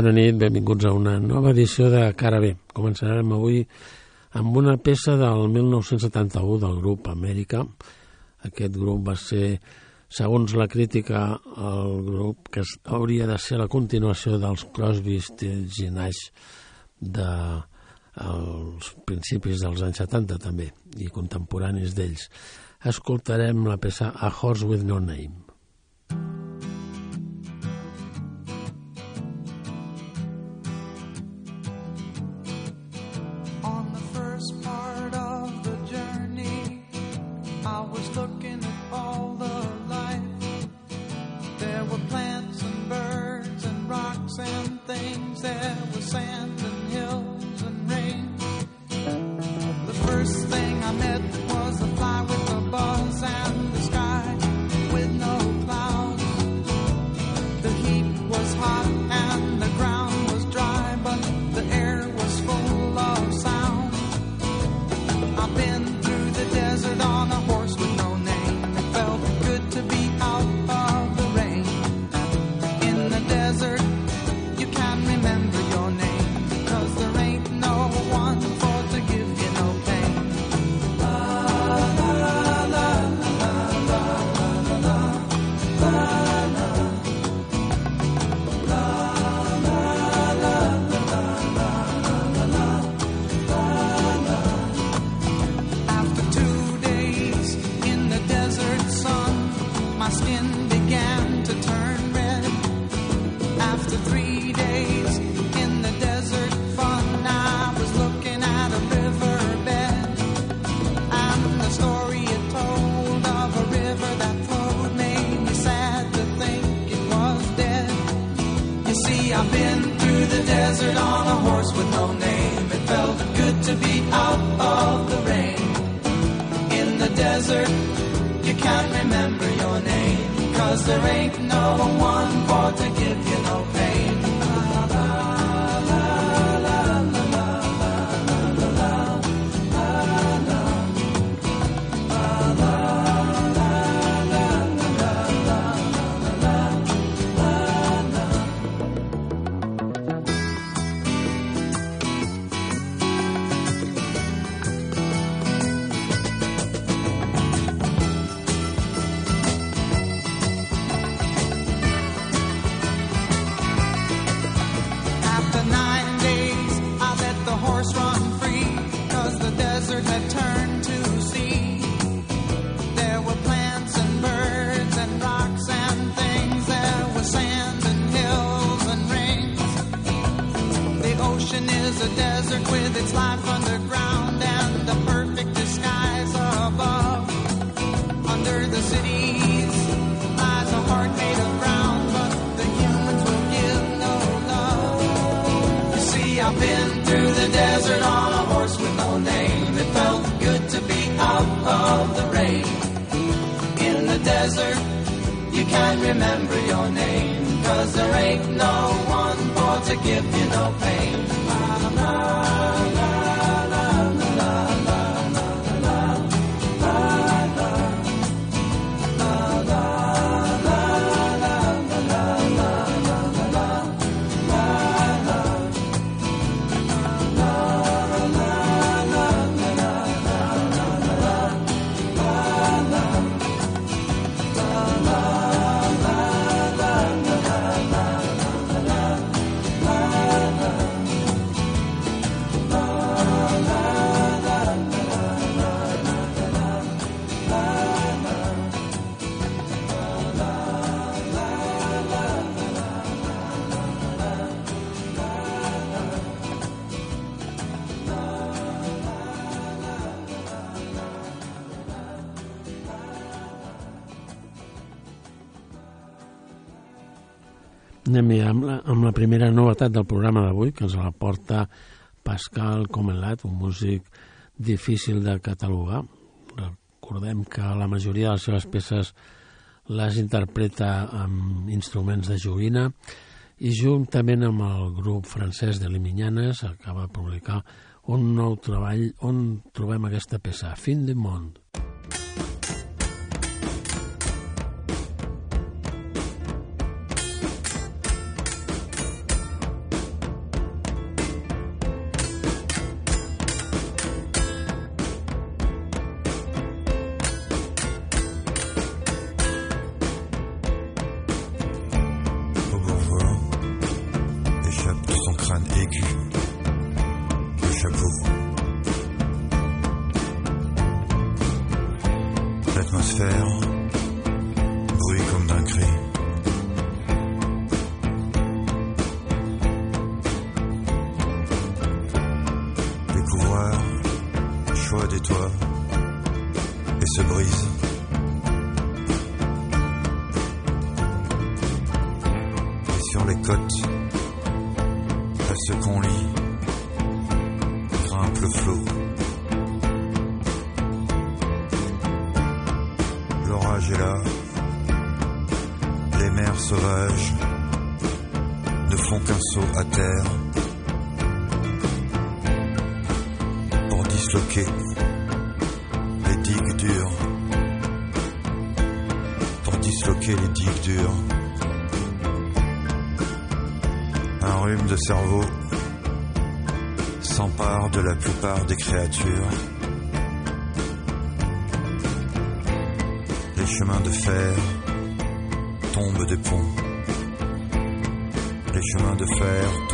Bona nit, benvinguts a una nova edició de Cara B. Començarem avui amb una peça del 1971 del grup Amèrica. Aquest grup va ser, segons la crítica, el grup que hauria de ser la continuació dels Crosby, Stills i Nash de principis dels anys 70 també i contemporanis d'ells. Escoltarem la peça A Horse with No Name. remember your name, cause there ain't no one more to give you no pain. Anem amb la, amb la primera novetat del programa d'avui, que ens la porta Pascal Comenlat, un músic difícil de catalogar. Recordem que la majoria de les seves peces les interpreta amb instruments de joguina i juntament amb el grup francès de Liminyanes acaba de publicar un nou treball on trobem aquesta peça, Fin de Mont. Cerveau s'empare de la plupart des créatures. Les chemins de fer tombent des ponts. Les chemins de fer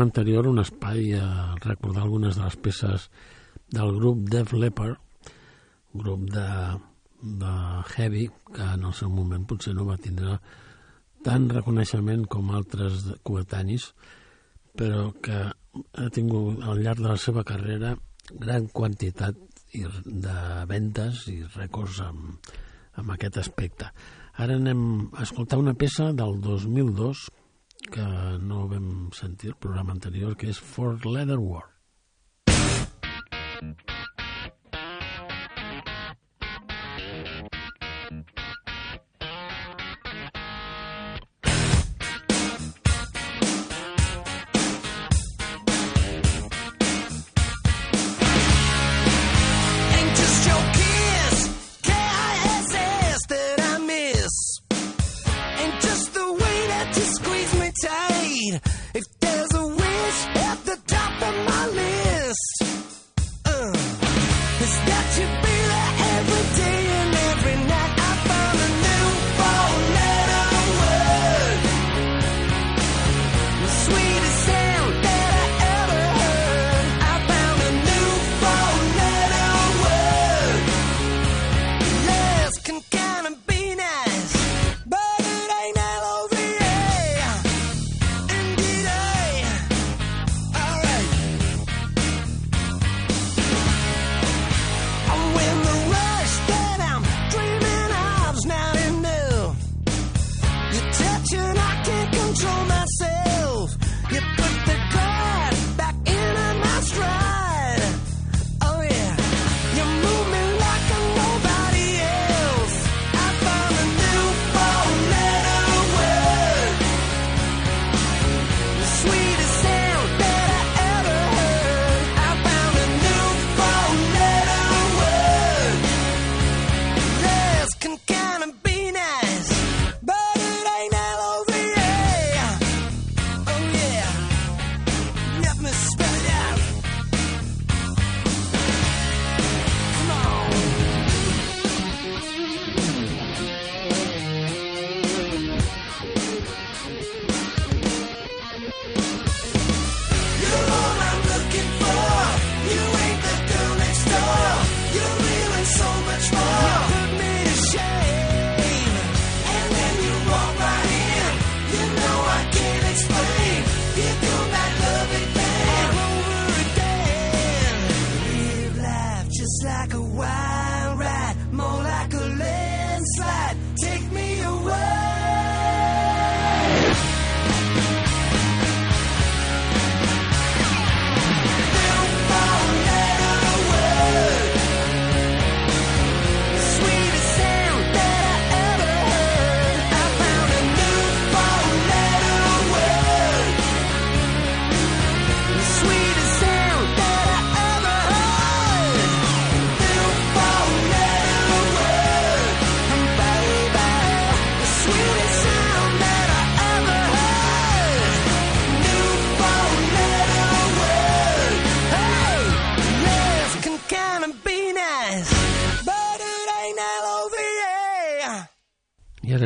programa anterior un espai a recordar algunes de les peces del grup Def Leppard, grup de, de heavy, que en el seu moment potser no va tindre tant reconeixement com altres coetanis, però que ha tingut al llarg de la seva carrera gran quantitat de vendes i rècords amb, amb aquest aspecte. Ara anem a escoltar una peça del 2002 que no vam sentir el programa anterior, que és For Leather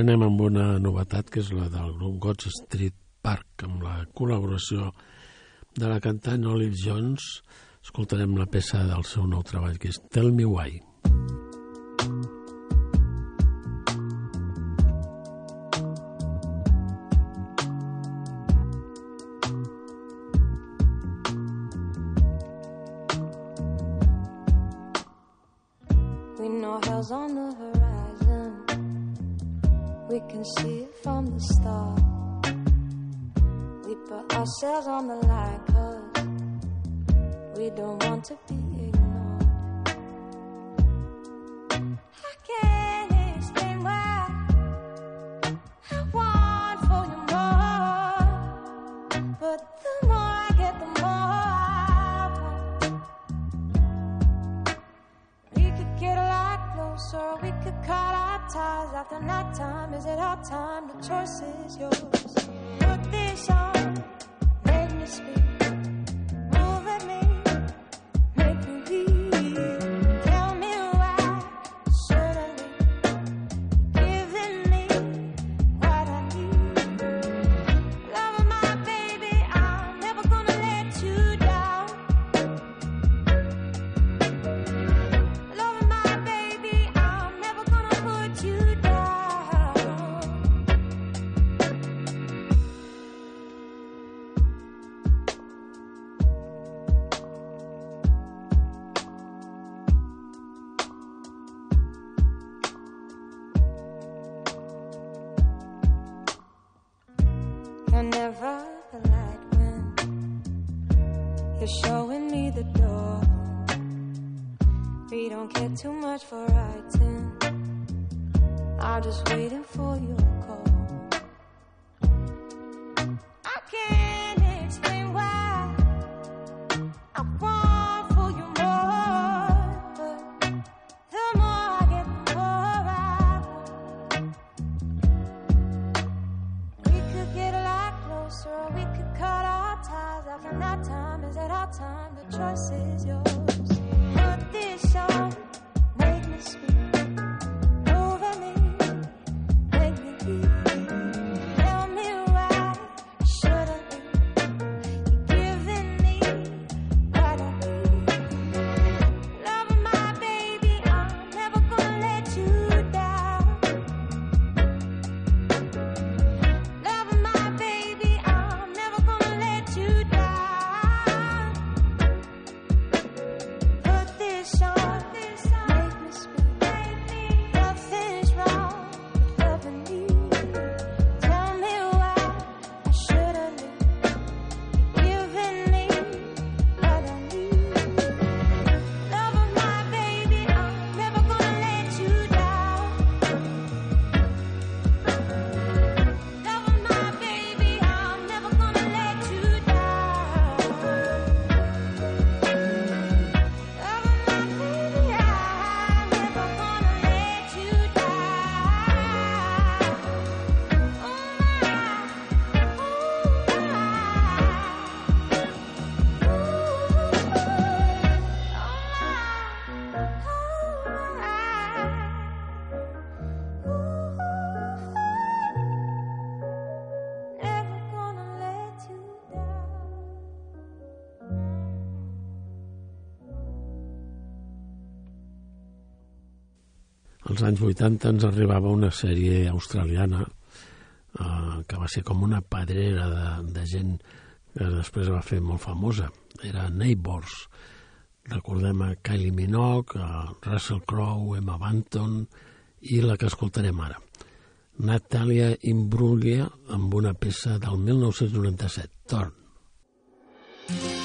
anem amb una novetat, que és la del grup God Street Park, amb la col·laboració de la cantant Olive Jones. Escoltarem la peça del seu nou treball, que és Tell Me Why. We See it from the start. We put ourselves on the line cause we don't want to be too much for writing. I'm just waiting for your anys 80 ens arribava una sèrie australiana eh, que va ser com una pedrera de, de gent que després va fer molt famosa. Era Neighbours. Recordem a Kylie Minogue, a Russell Crowe, Emma Banton i la que escoltarem ara. Natalia Imbruglia amb una peça del 1997, Torn. I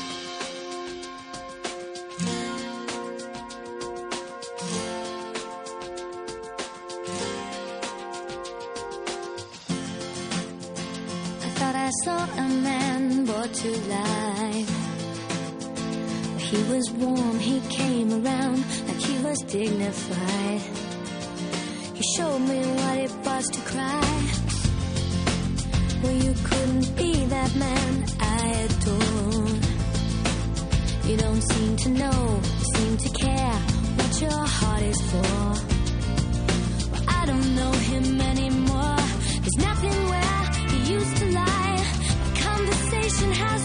saw a man brought to life. He was warm, he came around like he was dignified. He showed me what it was to cry. Well, you couldn't be that man I adored. You don't seem to know, you seem to care what your heart is for. Well, I don't know him anymore. as and has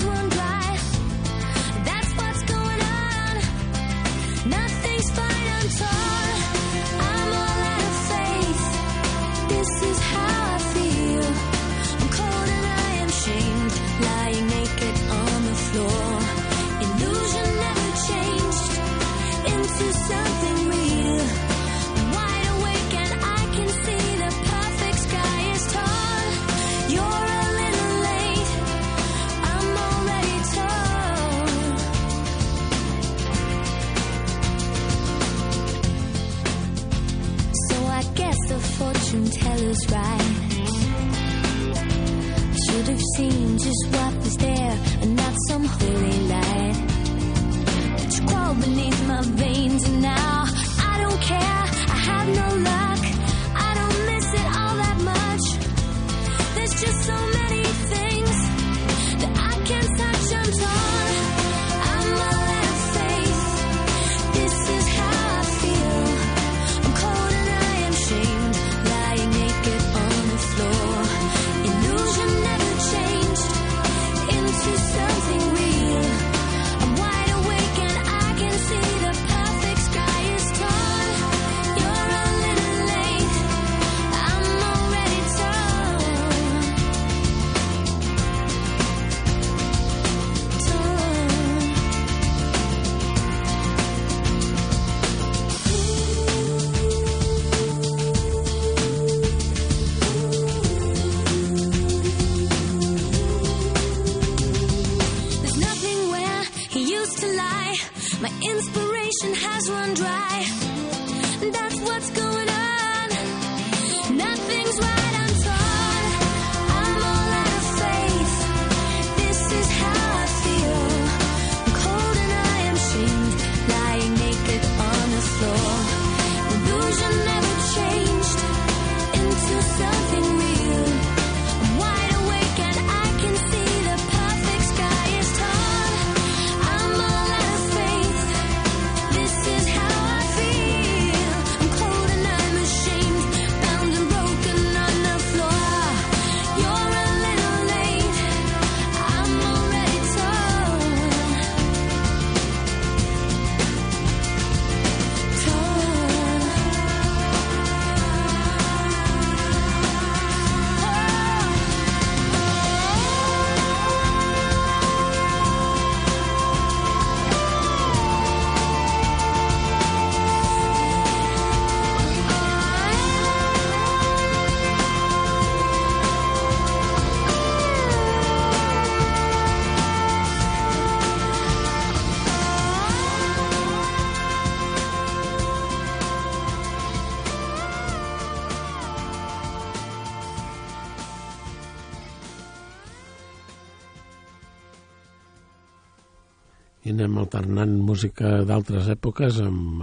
anem alternant música d'altres èpoques amb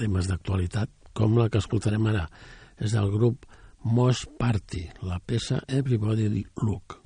temes d'actualitat, com la que escoltarem ara. És del grup Mosh Party, la peça Everybody Look.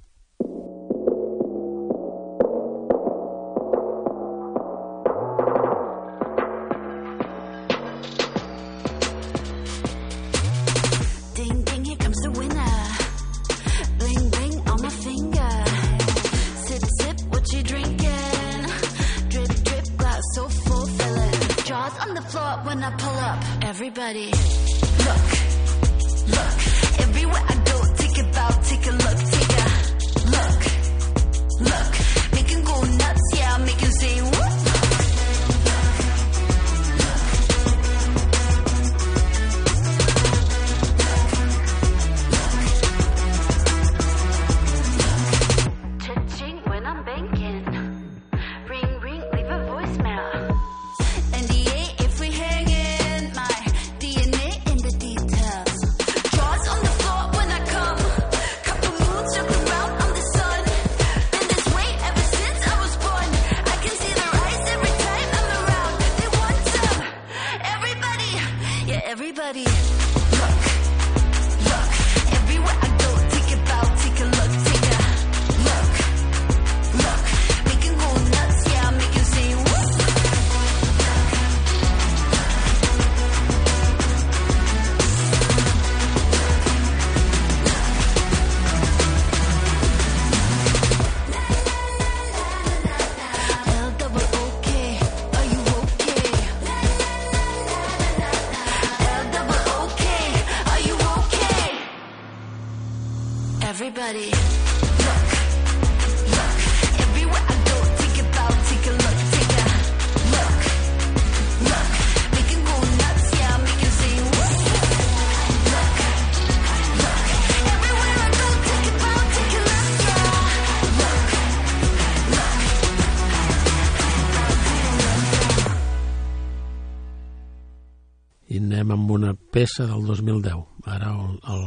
peça del 2010. Ara el, el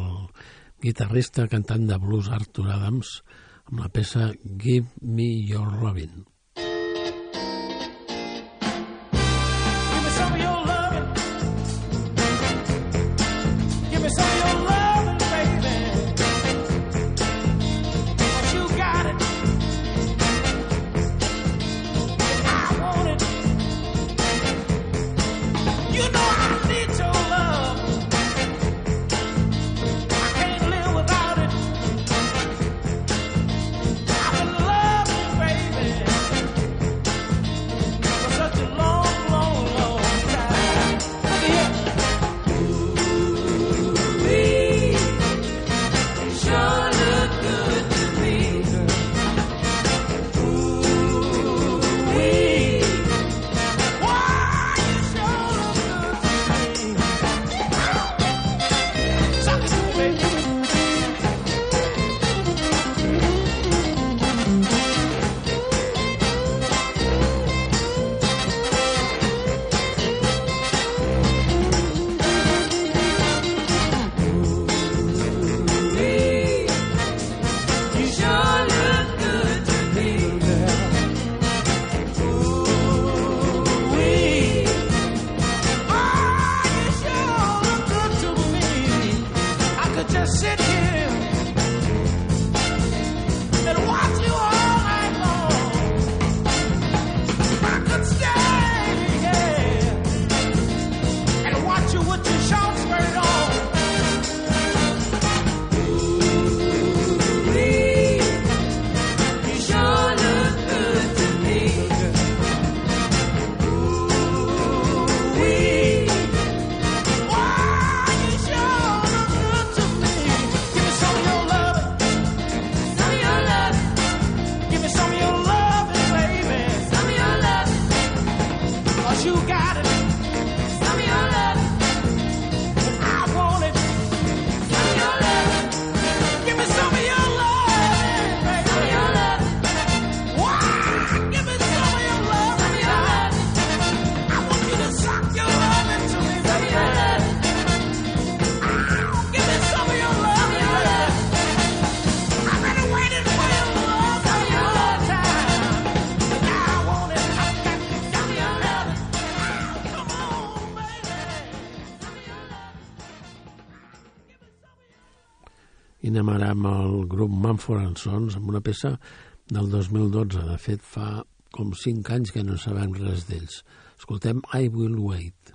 guitarrista cantant de blues Arthur Adams amb la peça Give Me Your Robin. Manford and Sons amb una peça del 2012. De fet, fa com 5 anys que no sabem res d'ells. Escoltem I Will Wait.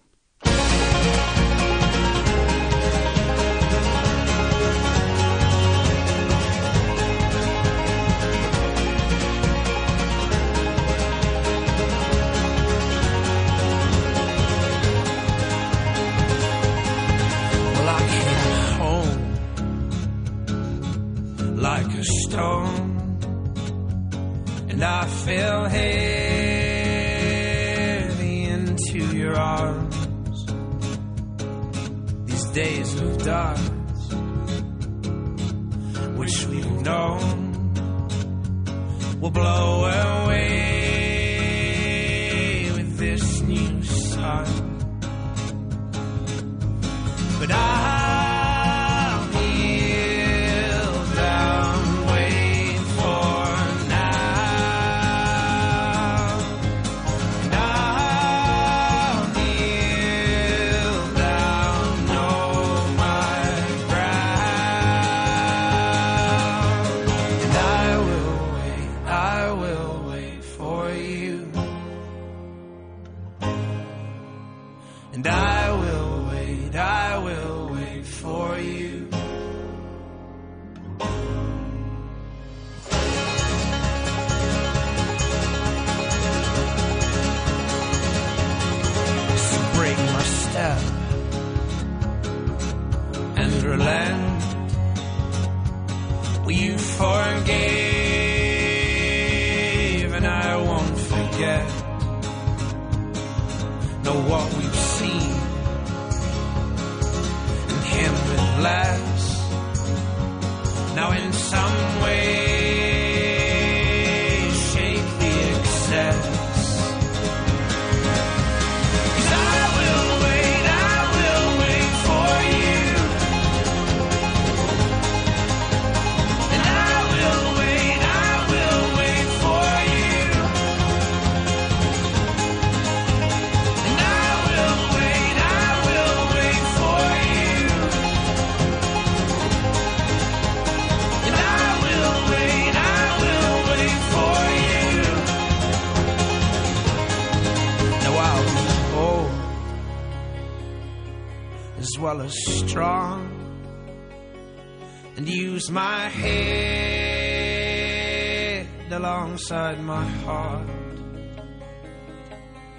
Alongside my heart.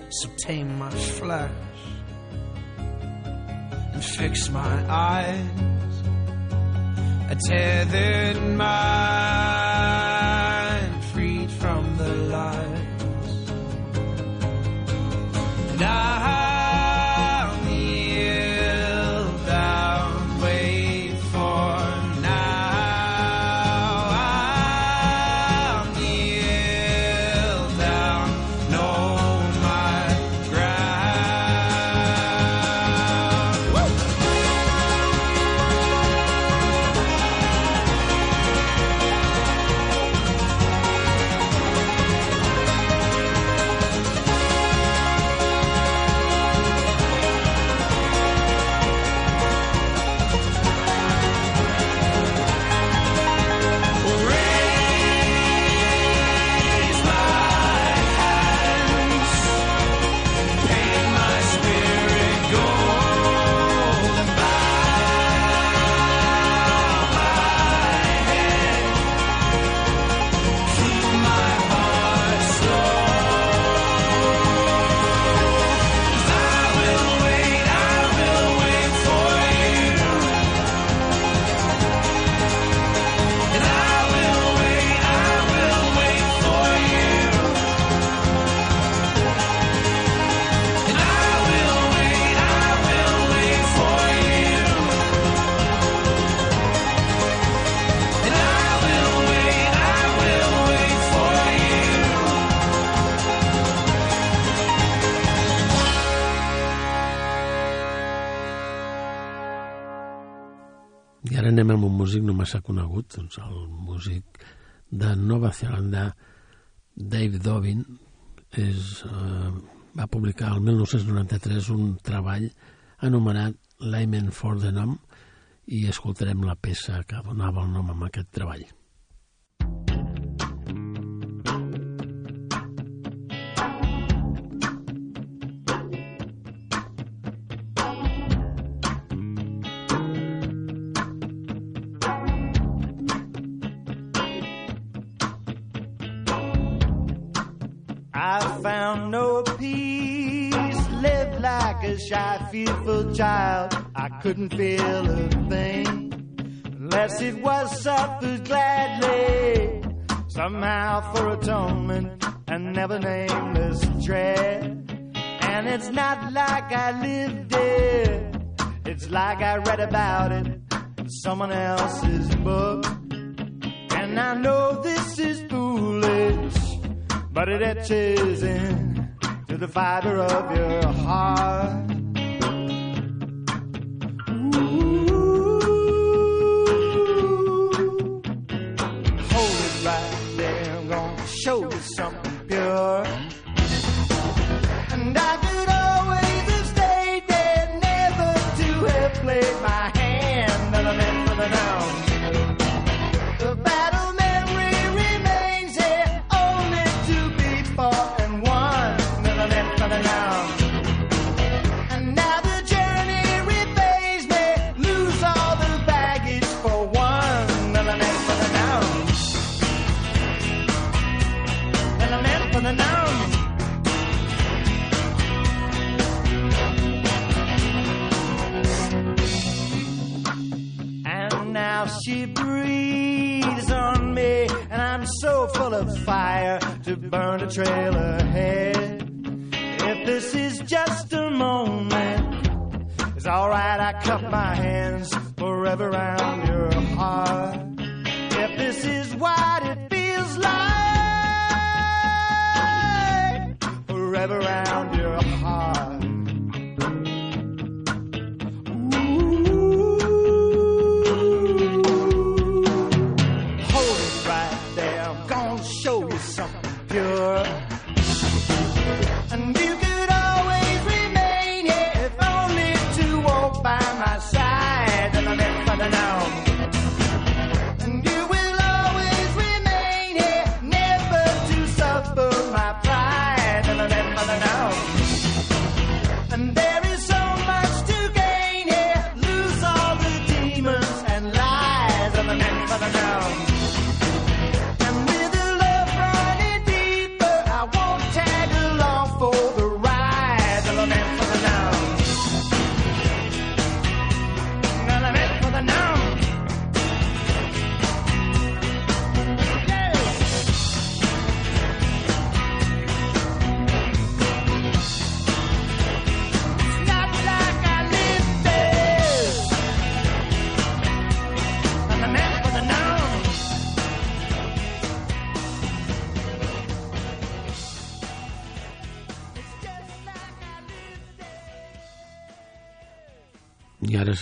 So tame my flesh and fix my eyes. A tethered mind músic no massa conegut, doncs el músic de Nova Zelanda, Dave Dobbin, és, eh, va publicar el 1993 un treball anomenat Layman for the Nom i escoltarem la peça que donava el nom a aquest treball. Fearful child. I couldn't feel a thing unless it was suffered gladly, somehow for atonement and never nameless dread. And it's not like I lived it, it's like I read about it in someone else's book. And I know this is foolish but it etches in to the fiber of your heart. Burn a trail ahead. If this is just a moment, it's alright, I cup my hands forever around and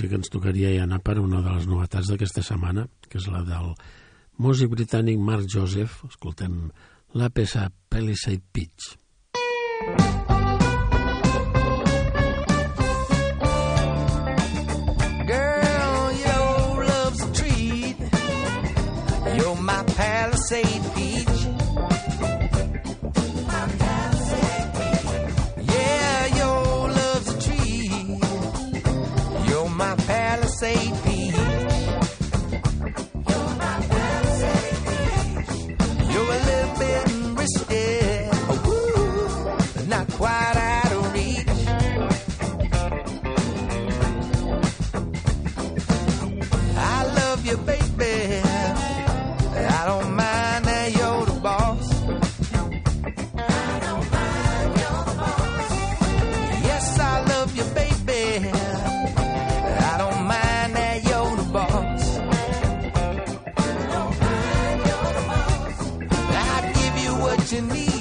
música que ens tocaria ja anar per una de les novetats d'aquesta setmana, que és la del músic britànic Mark Joseph. Escoltem la peça Palisade Pitch. you need.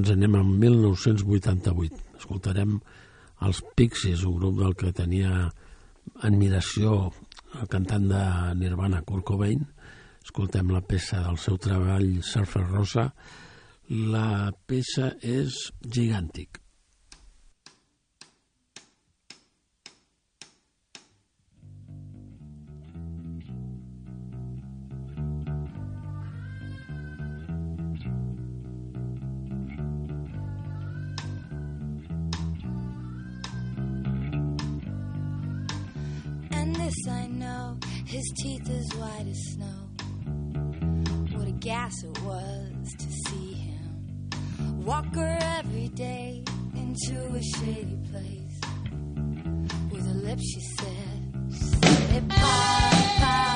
ens anem al 1988. Escoltarem els Pixies, un grup del que tenia admiració el cantant de Nirvana, Kurt Cobain. Escoltem la peça del seu treball, Surfer Rosa. La peça és gigàntic. his teeth as white as snow. What a gas it was to see him walk her every day into a shady place. With her lips, she said, Hey, pie, pie.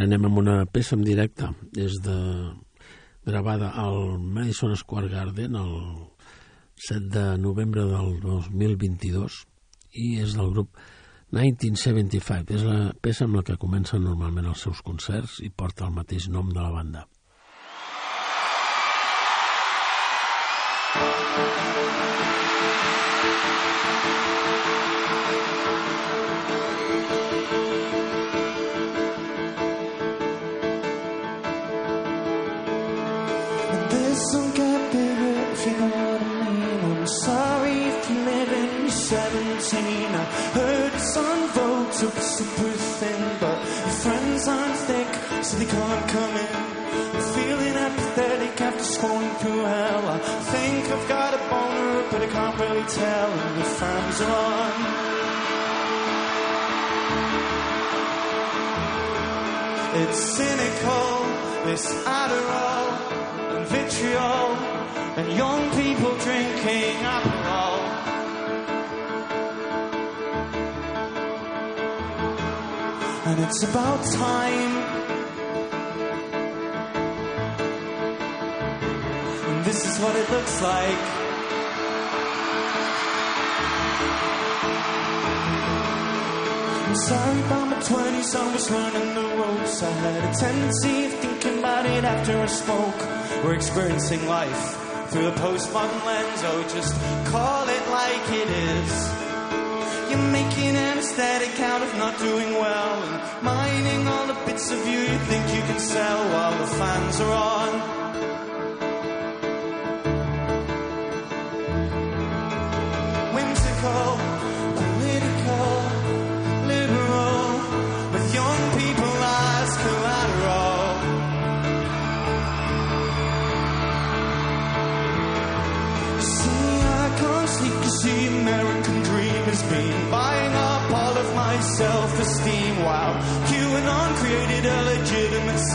anem amb una peça en directe. És de, gravada al Madison Square Garden el 7 de novembre del 2022 i és del grup 1975. És la peça amb la que comencen normalment els seus concerts i porta el mateix nom de la banda. fairy and the fans on. It's cynical, this Adderall and vitriol, and young people drinking alcohol. And it's about time. And this is what it looks like. Sorry about my 20s, I was learning the ropes. I had a tendency of thinking about it after I spoke. We're experiencing life through a postmodern lens. Oh, just call it like it is. You're making an aesthetic out of not doing well and mining all the bits of you you think you can sell while the fans are on.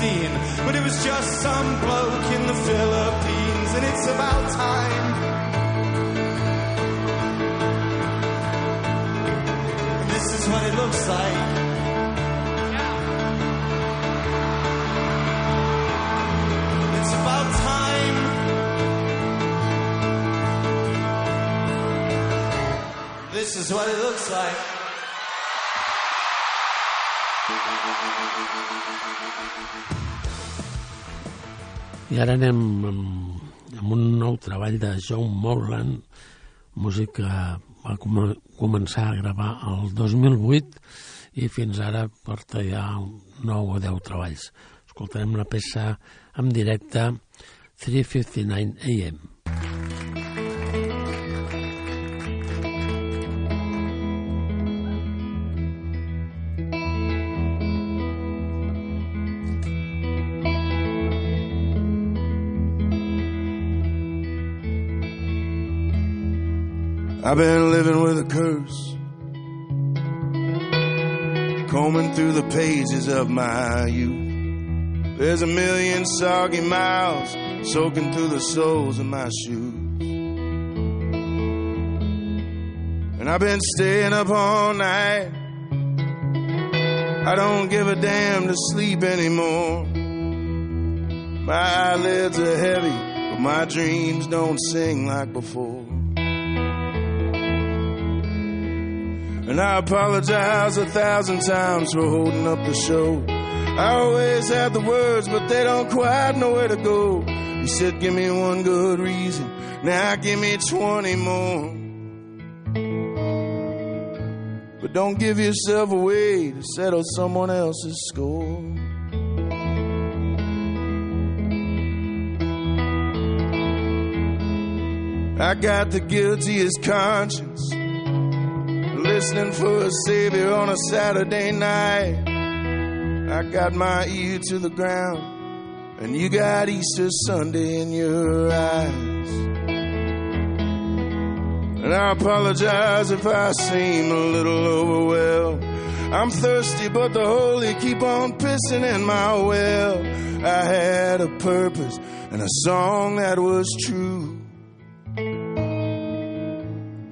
Legitimate. But it was just some bloke in the Philippines, and it's about time. And this is what it looks like. It's about time. This is what it looks like. I ara anem amb, amb un nou treball de John Morland, músic que va com començar a gravar el 2008 i fins ara porta ja 9 o 10 treballs. Escoltarem la peça en directe 3.59 AM. I've been living with a curse, combing through the pages of my youth. There's a million soggy miles soaking through the soles of my shoes. And I've been staying up all night. I don't give a damn to sleep anymore. My eyelids are heavy, but my dreams don't sing like before. And I apologize a thousand times for holding up the show. I always have the words, but they don't quite know where to go. You said, give me one good reason. Now give me 20 more. But don't give yourself away to settle someone else's score. I got the guiltiest conscience listening for a savior on a Saturday night. I got my ear to the ground, and you got Easter Sunday in your eyes. And I apologize if I seem a little overwhelmed. I'm thirsty, but the holy keep on pissing in my well. I had a purpose and a song that was true.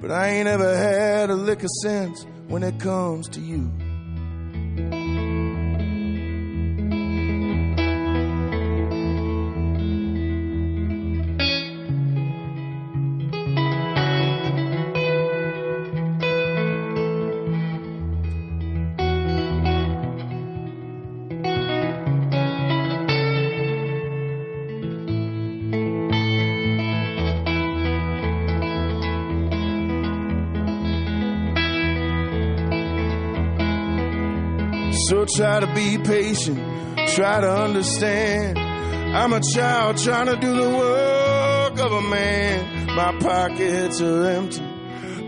But I ain't ever had a lick of sense when it comes to you. Try to be patient, try to understand. I'm a child trying to do the work of a man. My pockets are empty,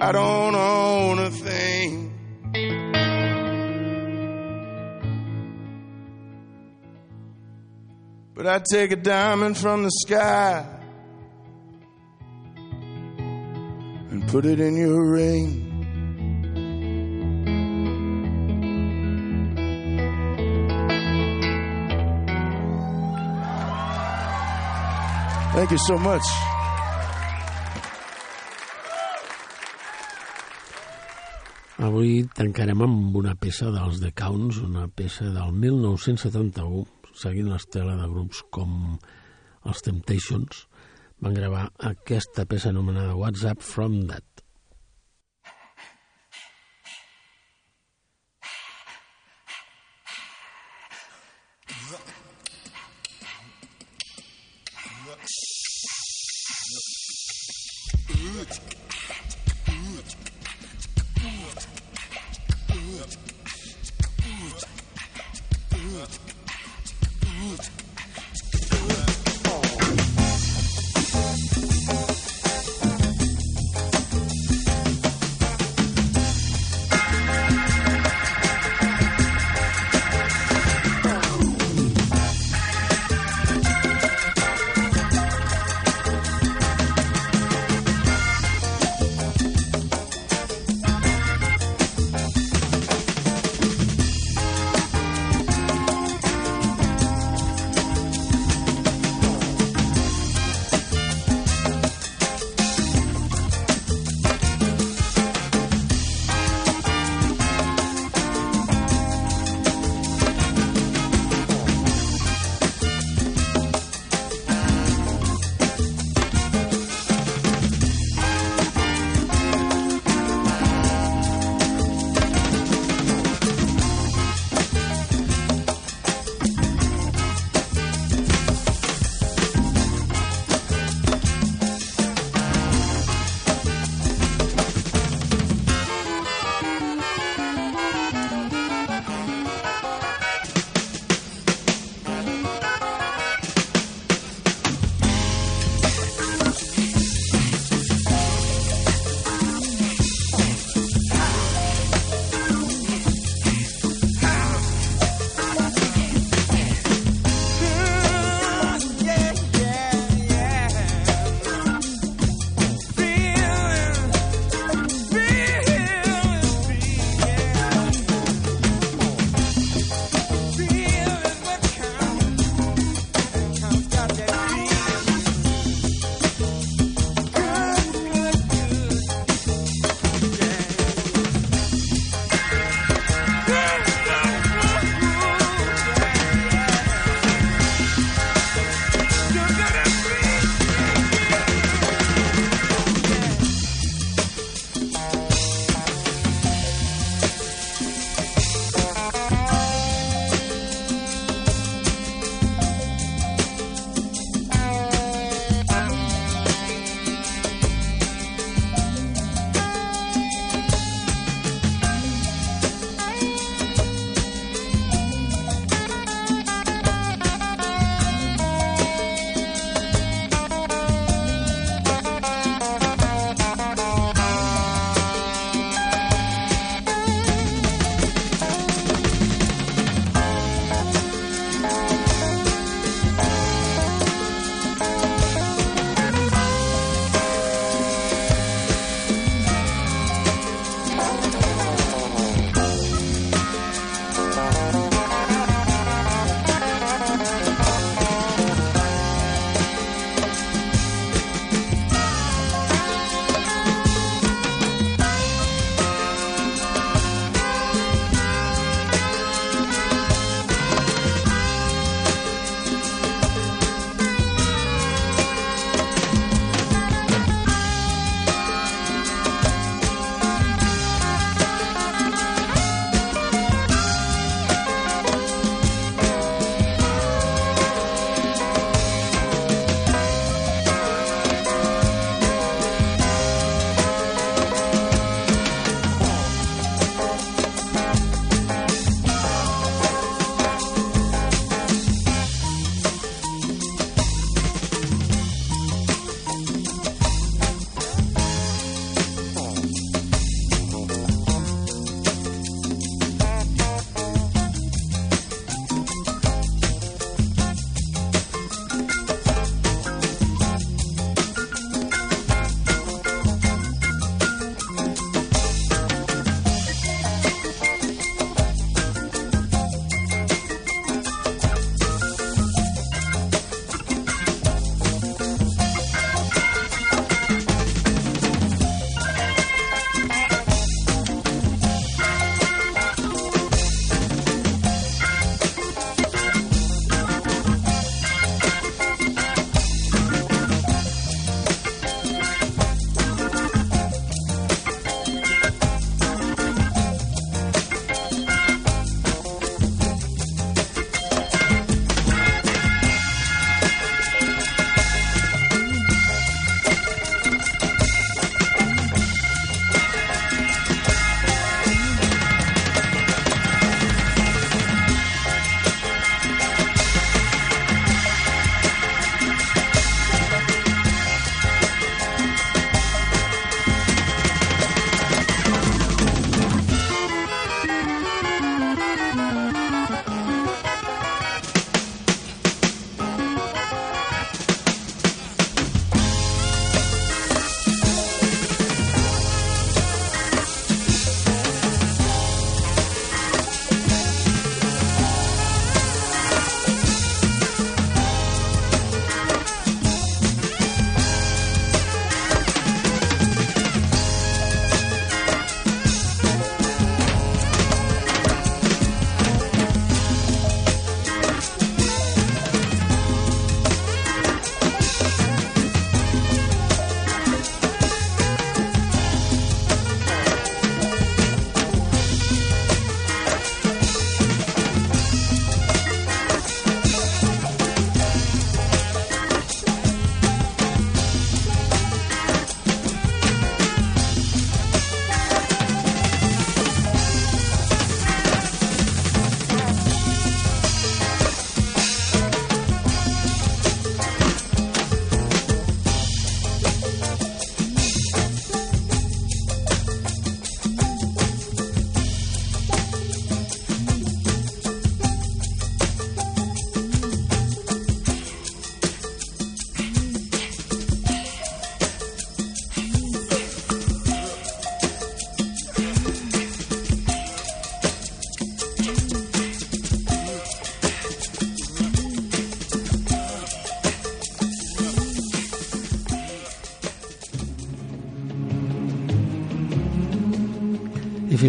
I don't own a thing. But I take a diamond from the sky and put it in your ring. Thank you so much. Avui tancarem amb una peça dels The Counts, una peça del 1971, seguint l'estela de grups com els Temptations, van gravar aquesta peça anomenada WhatsApp From That.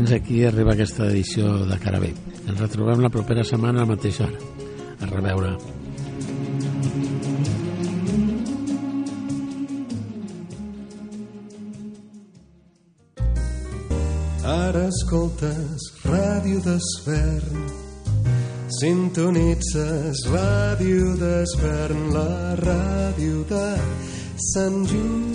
Fins aquí arriba aquesta edició de Carabé. Ens retrobem la propera setmana a la mateixa hora. A reveure. Ara escoltes Ràdio d'Esvern. Sintonitzes Ràdio d'Esvern, la ràdio de Sant Just